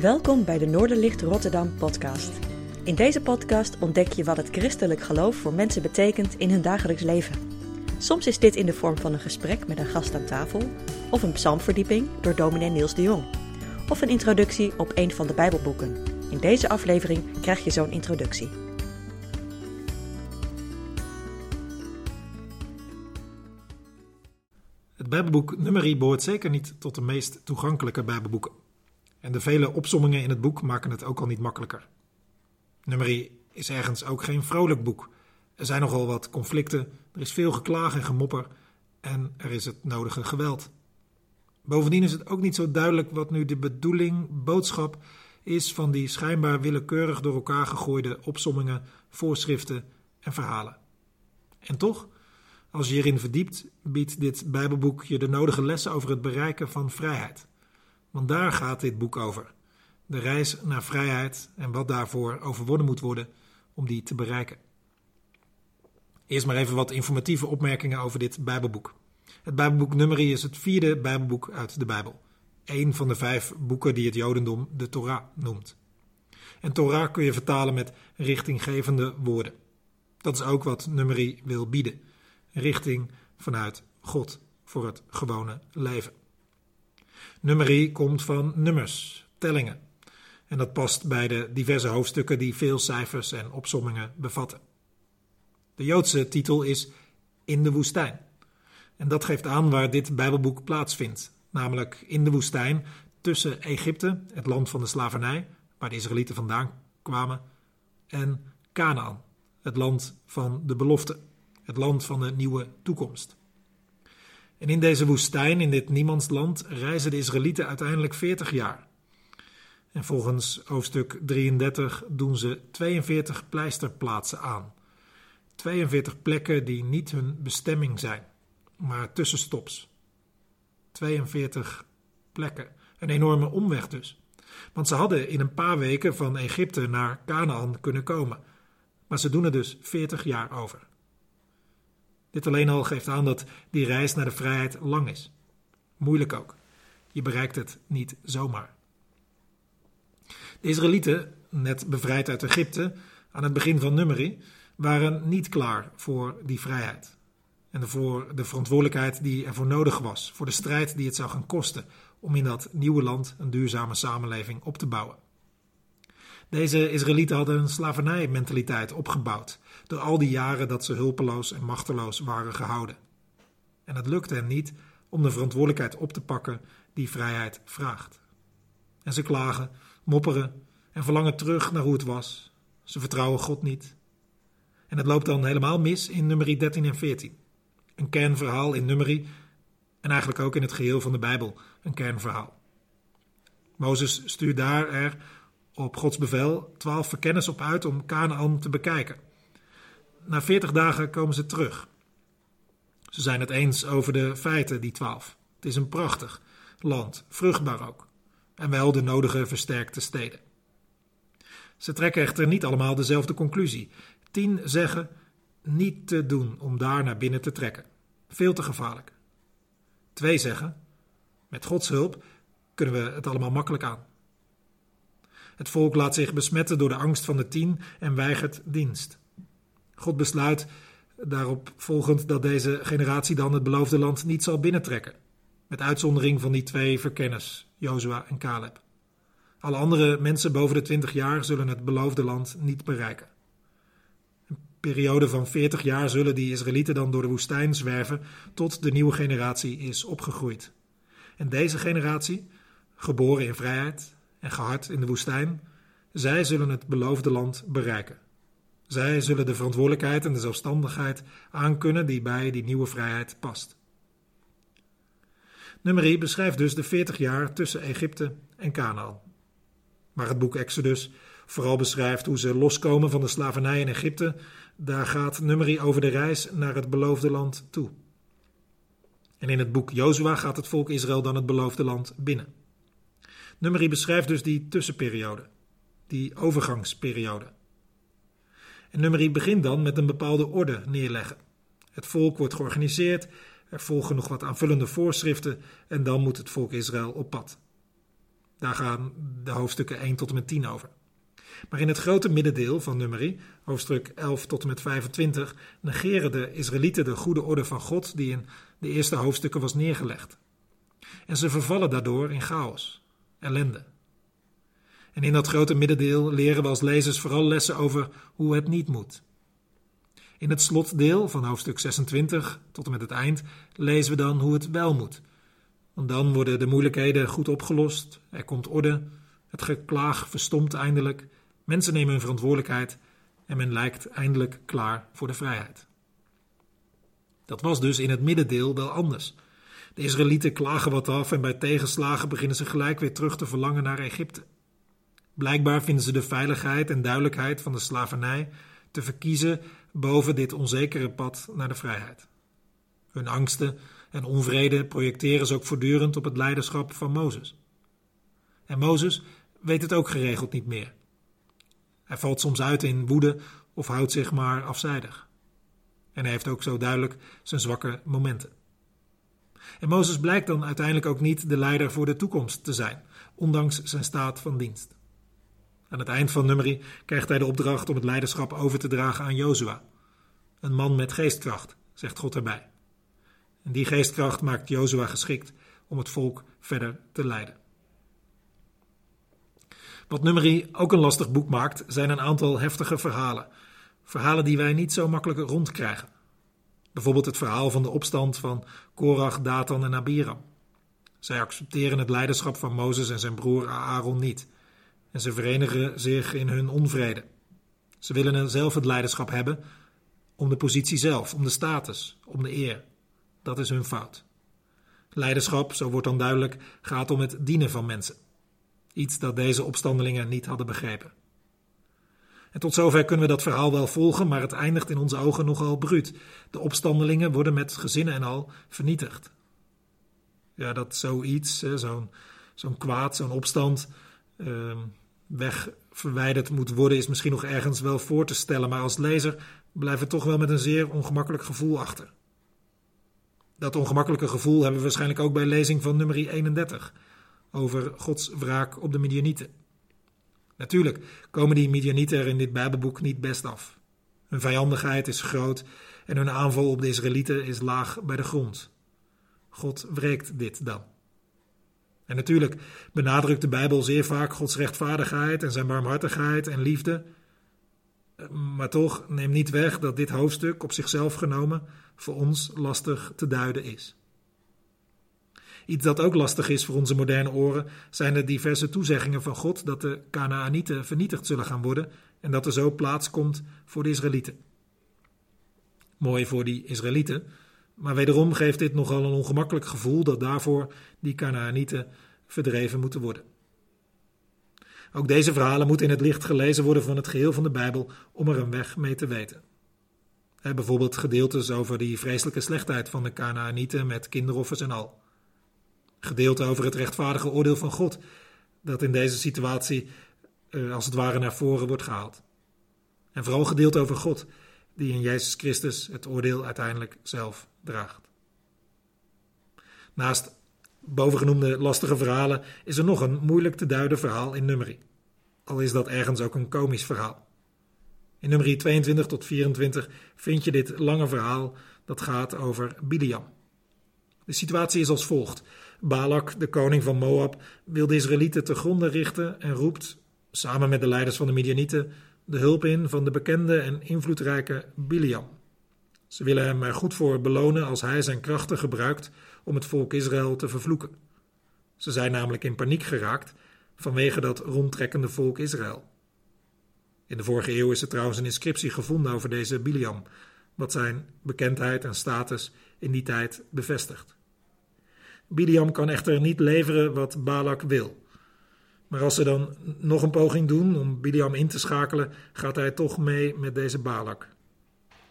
Welkom bij de Noorderlicht Rotterdam podcast. In deze podcast ontdek je wat het christelijk geloof voor mensen betekent in hun dagelijks leven. Soms is dit in de vorm van een gesprek met een gast aan tafel, of een psalmverdieping door dominee Niels de Jong, of een introductie op een van de Bijbelboeken. In deze aflevering krijg je zo'n introductie. Het Bijbelboek Numeri behoort zeker niet tot de meest toegankelijke Bijbelboeken. En de vele opsommingen in het boek maken het ook al niet makkelijker. Numeri is ergens ook geen vrolijk boek. Er zijn nogal wat conflicten, er is veel geklaag en gemopper en er is het nodige geweld. Bovendien is het ook niet zo duidelijk wat nu de bedoeling, boodschap is van die schijnbaar willekeurig door elkaar gegooide opsommingen, voorschriften en verhalen. En toch, als je hierin verdiept, biedt dit Bijbelboek je de nodige lessen over het bereiken van vrijheid. Want daar gaat dit boek over. De reis naar vrijheid en wat daarvoor overwonnen moet worden om die te bereiken. Eerst maar even wat informatieve opmerkingen over dit Bijbelboek. Het Bijbelboek Numeri is het vierde Bijbelboek uit de Bijbel. Een van de vijf boeken die het Jodendom de Torah noemt. En Torah kun je vertalen met richtinggevende woorden. Dat is ook wat Numeri wil bieden. Richting vanuit God voor het gewone leven. Nummerie komt van nummers, tellingen. En dat past bij de diverse hoofdstukken die veel cijfers en opsommingen bevatten. De Joodse titel is In de woestijn. En dat geeft aan waar dit Bijbelboek plaatsvindt, namelijk in de woestijn tussen Egypte, het land van de slavernij, waar de Israëlieten vandaan kwamen, en Canaan, het land van de belofte, het land van de nieuwe toekomst. En in deze woestijn, in dit niemandsland, reizen de Israëlieten uiteindelijk 40 jaar. En volgens hoofdstuk 33 doen ze 42 pleisterplaatsen aan. 42 plekken die niet hun bestemming zijn, maar tussenstops. 42 plekken. Een enorme omweg dus. Want ze hadden in een paar weken van Egypte naar Canaan kunnen komen. Maar ze doen er dus 40 jaar over. Dit alleen al geeft aan dat die reis naar de vrijheid lang is. Moeilijk ook. Je bereikt het niet zomaar. De Israëlieten, net bevrijd uit Egypte, aan het begin van Numeri, waren niet klaar voor die vrijheid. En voor de verantwoordelijkheid die ervoor nodig was, voor de strijd die het zou gaan kosten om in dat nieuwe land een duurzame samenleving op te bouwen. Deze Israëlieten hadden een slavernijmentaliteit opgebouwd door al die jaren dat ze hulpeloos en machteloos waren gehouden. En het lukte hen niet om de verantwoordelijkheid op te pakken die vrijheid vraagt. En ze klagen, mopperen en verlangen terug naar hoe het was. Ze vertrouwen God niet. En het loopt dan helemaal mis in nummerie 13 en 14. Een kernverhaal in nummerie en eigenlijk ook in het geheel van de Bijbel een kernverhaal. Mozes stuurt daar er op Gods bevel twaalf verkenners op uit om Canaan te bekijken. Na veertig dagen komen ze terug. Ze zijn het eens over de feiten, die twaalf. Het is een prachtig land, vruchtbaar ook. En wel de nodige versterkte steden. Ze trekken echter niet allemaal dezelfde conclusie. Tien zeggen niet te doen om daar naar binnen te trekken. Veel te gevaarlijk. Twee zeggen, met Gods hulp kunnen we het allemaal makkelijk aan. Het volk laat zich besmetten door de angst van de tien en weigert dienst. God besluit daarop volgend dat deze generatie dan het beloofde land niet zal binnentrekken, met uitzondering van die twee verkenners, Jozua en Caleb. Alle andere mensen boven de twintig jaar zullen het beloofde land niet bereiken. Een periode van veertig jaar zullen die Israëlieten dan door de woestijn zwerven tot de nieuwe generatie is opgegroeid. En deze generatie, geboren in vrijheid en gehard in de woestijn, zij zullen het beloofde land bereiken. Zij zullen de verantwoordelijkheid en de zelfstandigheid aankunnen die bij die nieuwe vrijheid past. Numeri beschrijft dus de 40 jaar tussen Egypte en Canaan. Waar het boek Exodus vooral beschrijft hoe ze loskomen van de slavernij in Egypte, daar gaat Numeri over de reis naar het beloofde land toe. En in het boek Jozua gaat het volk Israël dan het beloofde land binnen. Numeri beschrijft dus die tussenperiode, die overgangsperiode. En nummerie begint dan met een bepaalde orde neerleggen. Het volk wordt georganiseerd, er volgen nog wat aanvullende voorschriften en dan moet het volk Israël op pad. Daar gaan de hoofdstukken 1 tot en met 10 over. Maar in het grote middendeel van Numeri, hoofdstuk 11 tot en met 25, negeren de Israëlieten de goede orde van God die in de eerste hoofdstukken was neergelegd. En ze vervallen daardoor in chaos, ellende. En in dat grote middendeel leren we als lezers vooral lessen over hoe het niet moet. In het slotdeel van hoofdstuk 26 tot en met het eind lezen we dan hoe het wel moet. Want dan worden de moeilijkheden goed opgelost, er komt orde, het geklaag verstomt eindelijk, mensen nemen hun verantwoordelijkheid en men lijkt eindelijk klaar voor de vrijheid. Dat was dus in het middendeel wel anders. De Israëlieten klagen wat af en bij tegenslagen beginnen ze gelijk weer terug te verlangen naar Egypte. Blijkbaar vinden ze de veiligheid en duidelijkheid van de slavernij te verkiezen boven dit onzekere pad naar de vrijheid. Hun angsten en onvrede projecteren ze ook voortdurend op het leiderschap van Mozes. En Mozes weet het ook geregeld niet meer. Hij valt soms uit in woede of houdt zich maar afzijdig. En hij heeft ook zo duidelijk zijn zwakke momenten. En Mozes blijkt dan uiteindelijk ook niet de leider voor de toekomst te zijn, ondanks zijn staat van dienst. Aan het eind van Numeri krijgt hij de opdracht om het leiderschap over te dragen aan Jozua. Een man met geestkracht, zegt God erbij. En die geestkracht maakt Jozua geschikt om het volk verder te leiden. Wat Numeri ook een lastig boek maakt, zijn een aantal heftige verhalen. Verhalen die wij niet zo makkelijk rondkrijgen. Bijvoorbeeld het verhaal van de opstand van Korach, Datan en Abiram. Zij accepteren het leiderschap van Mozes en zijn broer Aaron niet. En ze verenigen zich in hun onvrede. Ze willen zelf het leiderschap hebben om de positie zelf, om de status, om de eer. Dat is hun fout. Leiderschap, zo wordt dan duidelijk, gaat om het dienen van mensen. Iets dat deze opstandelingen niet hadden begrepen. En tot zover kunnen we dat verhaal wel volgen, maar het eindigt in onze ogen nogal bruut. De opstandelingen worden met gezinnen en al vernietigd. Ja, dat zoiets, zo'n zo'n kwaad, zo'n opstand, uh, weg verwijderd moet worden, is misschien nog ergens wel voor te stellen, maar als lezer blijft het toch wel met een zeer ongemakkelijk gevoel achter. Dat ongemakkelijke gevoel hebben we waarschijnlijk ook bij lezing van nummer 31 over Gods wraak op de Midianieten. Natuurlijk komen die Midianieten er in dit Bijbelboek niet best af. Hun vijandigheid is groot en hun aanval op de Israëlieten is laag bij de grond. God wreekt dit dan. En natuurlijk benadrukt de Bijbel zeer vaak Gods rechtvaardigheid en zijn barmhartigheid en liefde. Maar toch neem niet weg dat dit hoofdstuk op zichzelf genomen voor ons lastig te duiden is. Iets dat ook lastig is voor onze moderne oren zijn de diverse toezeggingen van God dat de Canaanieten vernietigd zullen gaan worden en dat er zo plaats komt voor de Israëlieten. Mooi voor die Israëlieten, maar wederom geeft dit nogal een ongemakkelijk gevoel dat daarvoor die Canaanieten verdreven moeten worden. Ook deze verhalen moeten in het licht gelezen worden van het geheel van de Bijbel om er een weg mee te weten. bijvoorbeeld gedeeltes over die vreselijke slechtheid van de Canaanieten met kinderoffers en al. Gedeelte over het rechtvaardige oordeel van God, dat in deze situatie eh, als het ware naar voren wordt gehaald. En vooral gedeelte over God, die in Jezus Christus het oordeel uiteindelijk zelf draagt. Naast bovengenoemde lastige verhalen is er nog een moeilijk te duiden verhaal in Numeri. Al is dat ergens ook een komisch verhaal. In Numeri 22 tot 24 vind je dit lange verhaal dat gaat over Biliam. De situatie is als volgt. Balak, de koning van Moab, wil de Israëlieten te gronden richten en roept, samen met de leiders van de Midianieten, de hulp in van de bekende en invloedrijke Biliam. Ze willen hem er goed voor belonen als hij zijn krachten gebruikt om het volk Israël te vervloeken. Ze zijn namelijk in paniek geraakt vanwege dat rondtrekkende volk Israël. In de vorige eeuw is er trouwens een inscriptie gevonden over deze Biliam, wat zijn bekendheid en status in die tijd bevestigt. Biliam kan echter niet leveren wat Balak wil. Maar als ze dan nog een poging doen om Biliam in te schakelen, gaat hij toch mee met deze Balak.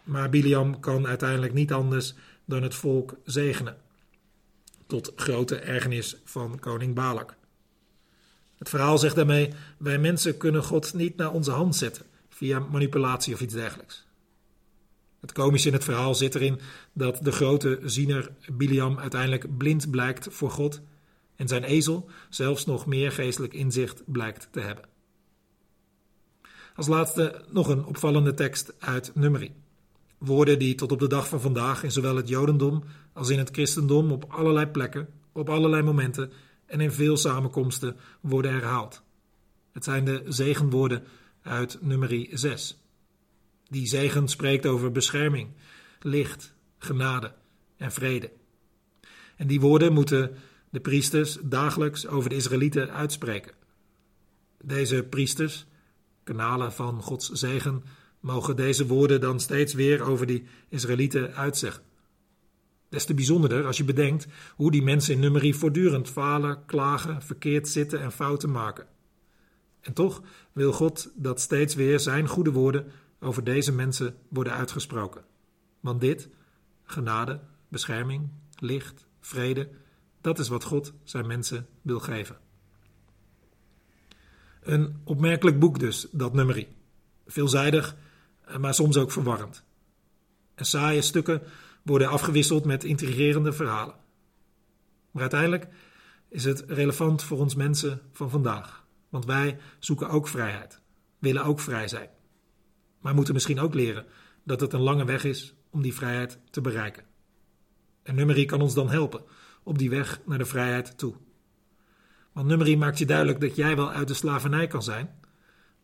Maar Biliam kan uiteindelijk niet anders dan het volk zegenen. Tot grote ergernis van koning Balak. Het verhaal zegt daarmee: wij mensen kunnen God niet naar onze hand zetten via manipulatie of iets dergelijks. Het komische in het verhaal zit erin dat de grote ziener Biliam uiteindelijk blind blijkt voor God En zijn ezel zelfs nog meer geestelijk inzicht blijkt te hebben. Als laatste nog een opvallende tekst uit Numeri. Woorden die tot op de dag van vandaag in zowel het Jodendom als in het christendom op allerlei plekken, op allerlei momenten en in veel samenkomsten worden herhaald. Het zijn de zegenwoorden uit Numeri 6. Die zegen spreekt over bescherming, licht, genade en vrede. En die woorden moeten de priesters dagelijks over de Israëlieten uitspreken. Deze priesters, kanalen van Gods zegen, mogen deze woorden dan steeds weer over die Israëlieten uitzeggen. Des te bijzonderder als je bedenkt hoe die mensen in nummerie voortdurend falen, klagen, verkeerd zitten en fouten maken. En toch wil God dat steeds weer zijn goede woorden over deze mensen worden uitgesproken. Want dit, genade, bescherming, licht, vrede, dat is wat God zijn mensen wil geven. Een opmerkelijk boek dus, dat nummerie. Veelzijdig, maar soms ook verwarrend. En saaie stukken worden afgewisseld met intrigerende verhalen. Maar uiteindelijk is het relevant voor ons mensen van vandaag. Want wij zoeken ook vrijheid, willen ook vrij zijn. Maar moeten misschien ook leren dat het een lange weg is om die vrijheid te bereiken. En nummerie kan ons dan helpen op die weg naar de vrijheid toe. Want nummerie maakt je duidelijk dat jij wel uit de slavernij kan zijn,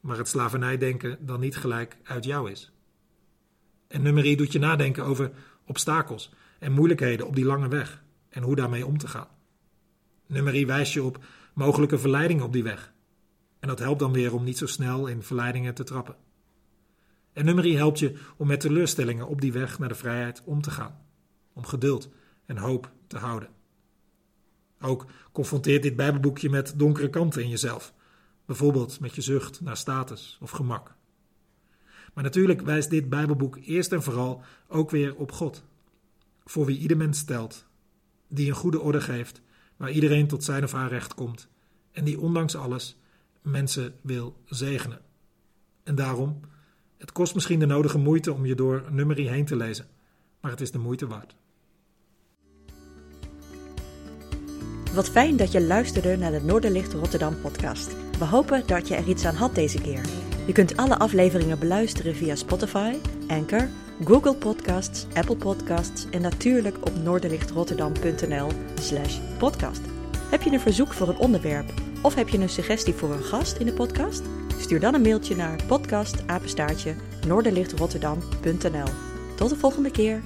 maar het slavernijdenken dan niet gelijk uit jou is. En nummerie doet je nadenken over obstakels en moeilijkheden op die lange weg en hoe daarmee om te gaan. Nummerie wijst je op mogelijke verleidingen op die weg. En dat helpt dan weer om niet zo snel in verleidingen te trappen. En nummerie helpt je om met teleurstellingen op die weg naar de vrijheid om te gaan. Om geduld en hoop te houden. Ook confronteert dit Bijbelboekje met donkere kanten in jezelf. Bijvoorbeeld met je zucht naar status of gemak. Maar natuurlijk wijst dit Bijbelboek eerst en vooral ook weer op God. Voor wie ieder mens stelt, die een goede orde geeft, waar iedereen tot zijn of haar recht komt en die ondanks alles mensen wil zegenen. En daarom, het kost misschien de nodige moeite om je door nummerie heen te lezen, maar het is de moeite waard. Wat fijn dat je luisterde naar de Noorderlicht Rotterdam podcast. We hopen dat je er iets aan had deze keer. Je kunt alle afleveringen beluisteren via Spotify, Anchor, Google Podcasts, Apple Podcasts en natuurlijk op noorderlichtrotterdam.nl/slash podcast. Heb je een verzoek voor een onderwerp of heb je een suggestie voor een gast in de podcast? Stuur dan een mailtje naar podcastapenstaartje noorderlichtrotterdam.nl. Tot de volgende keer.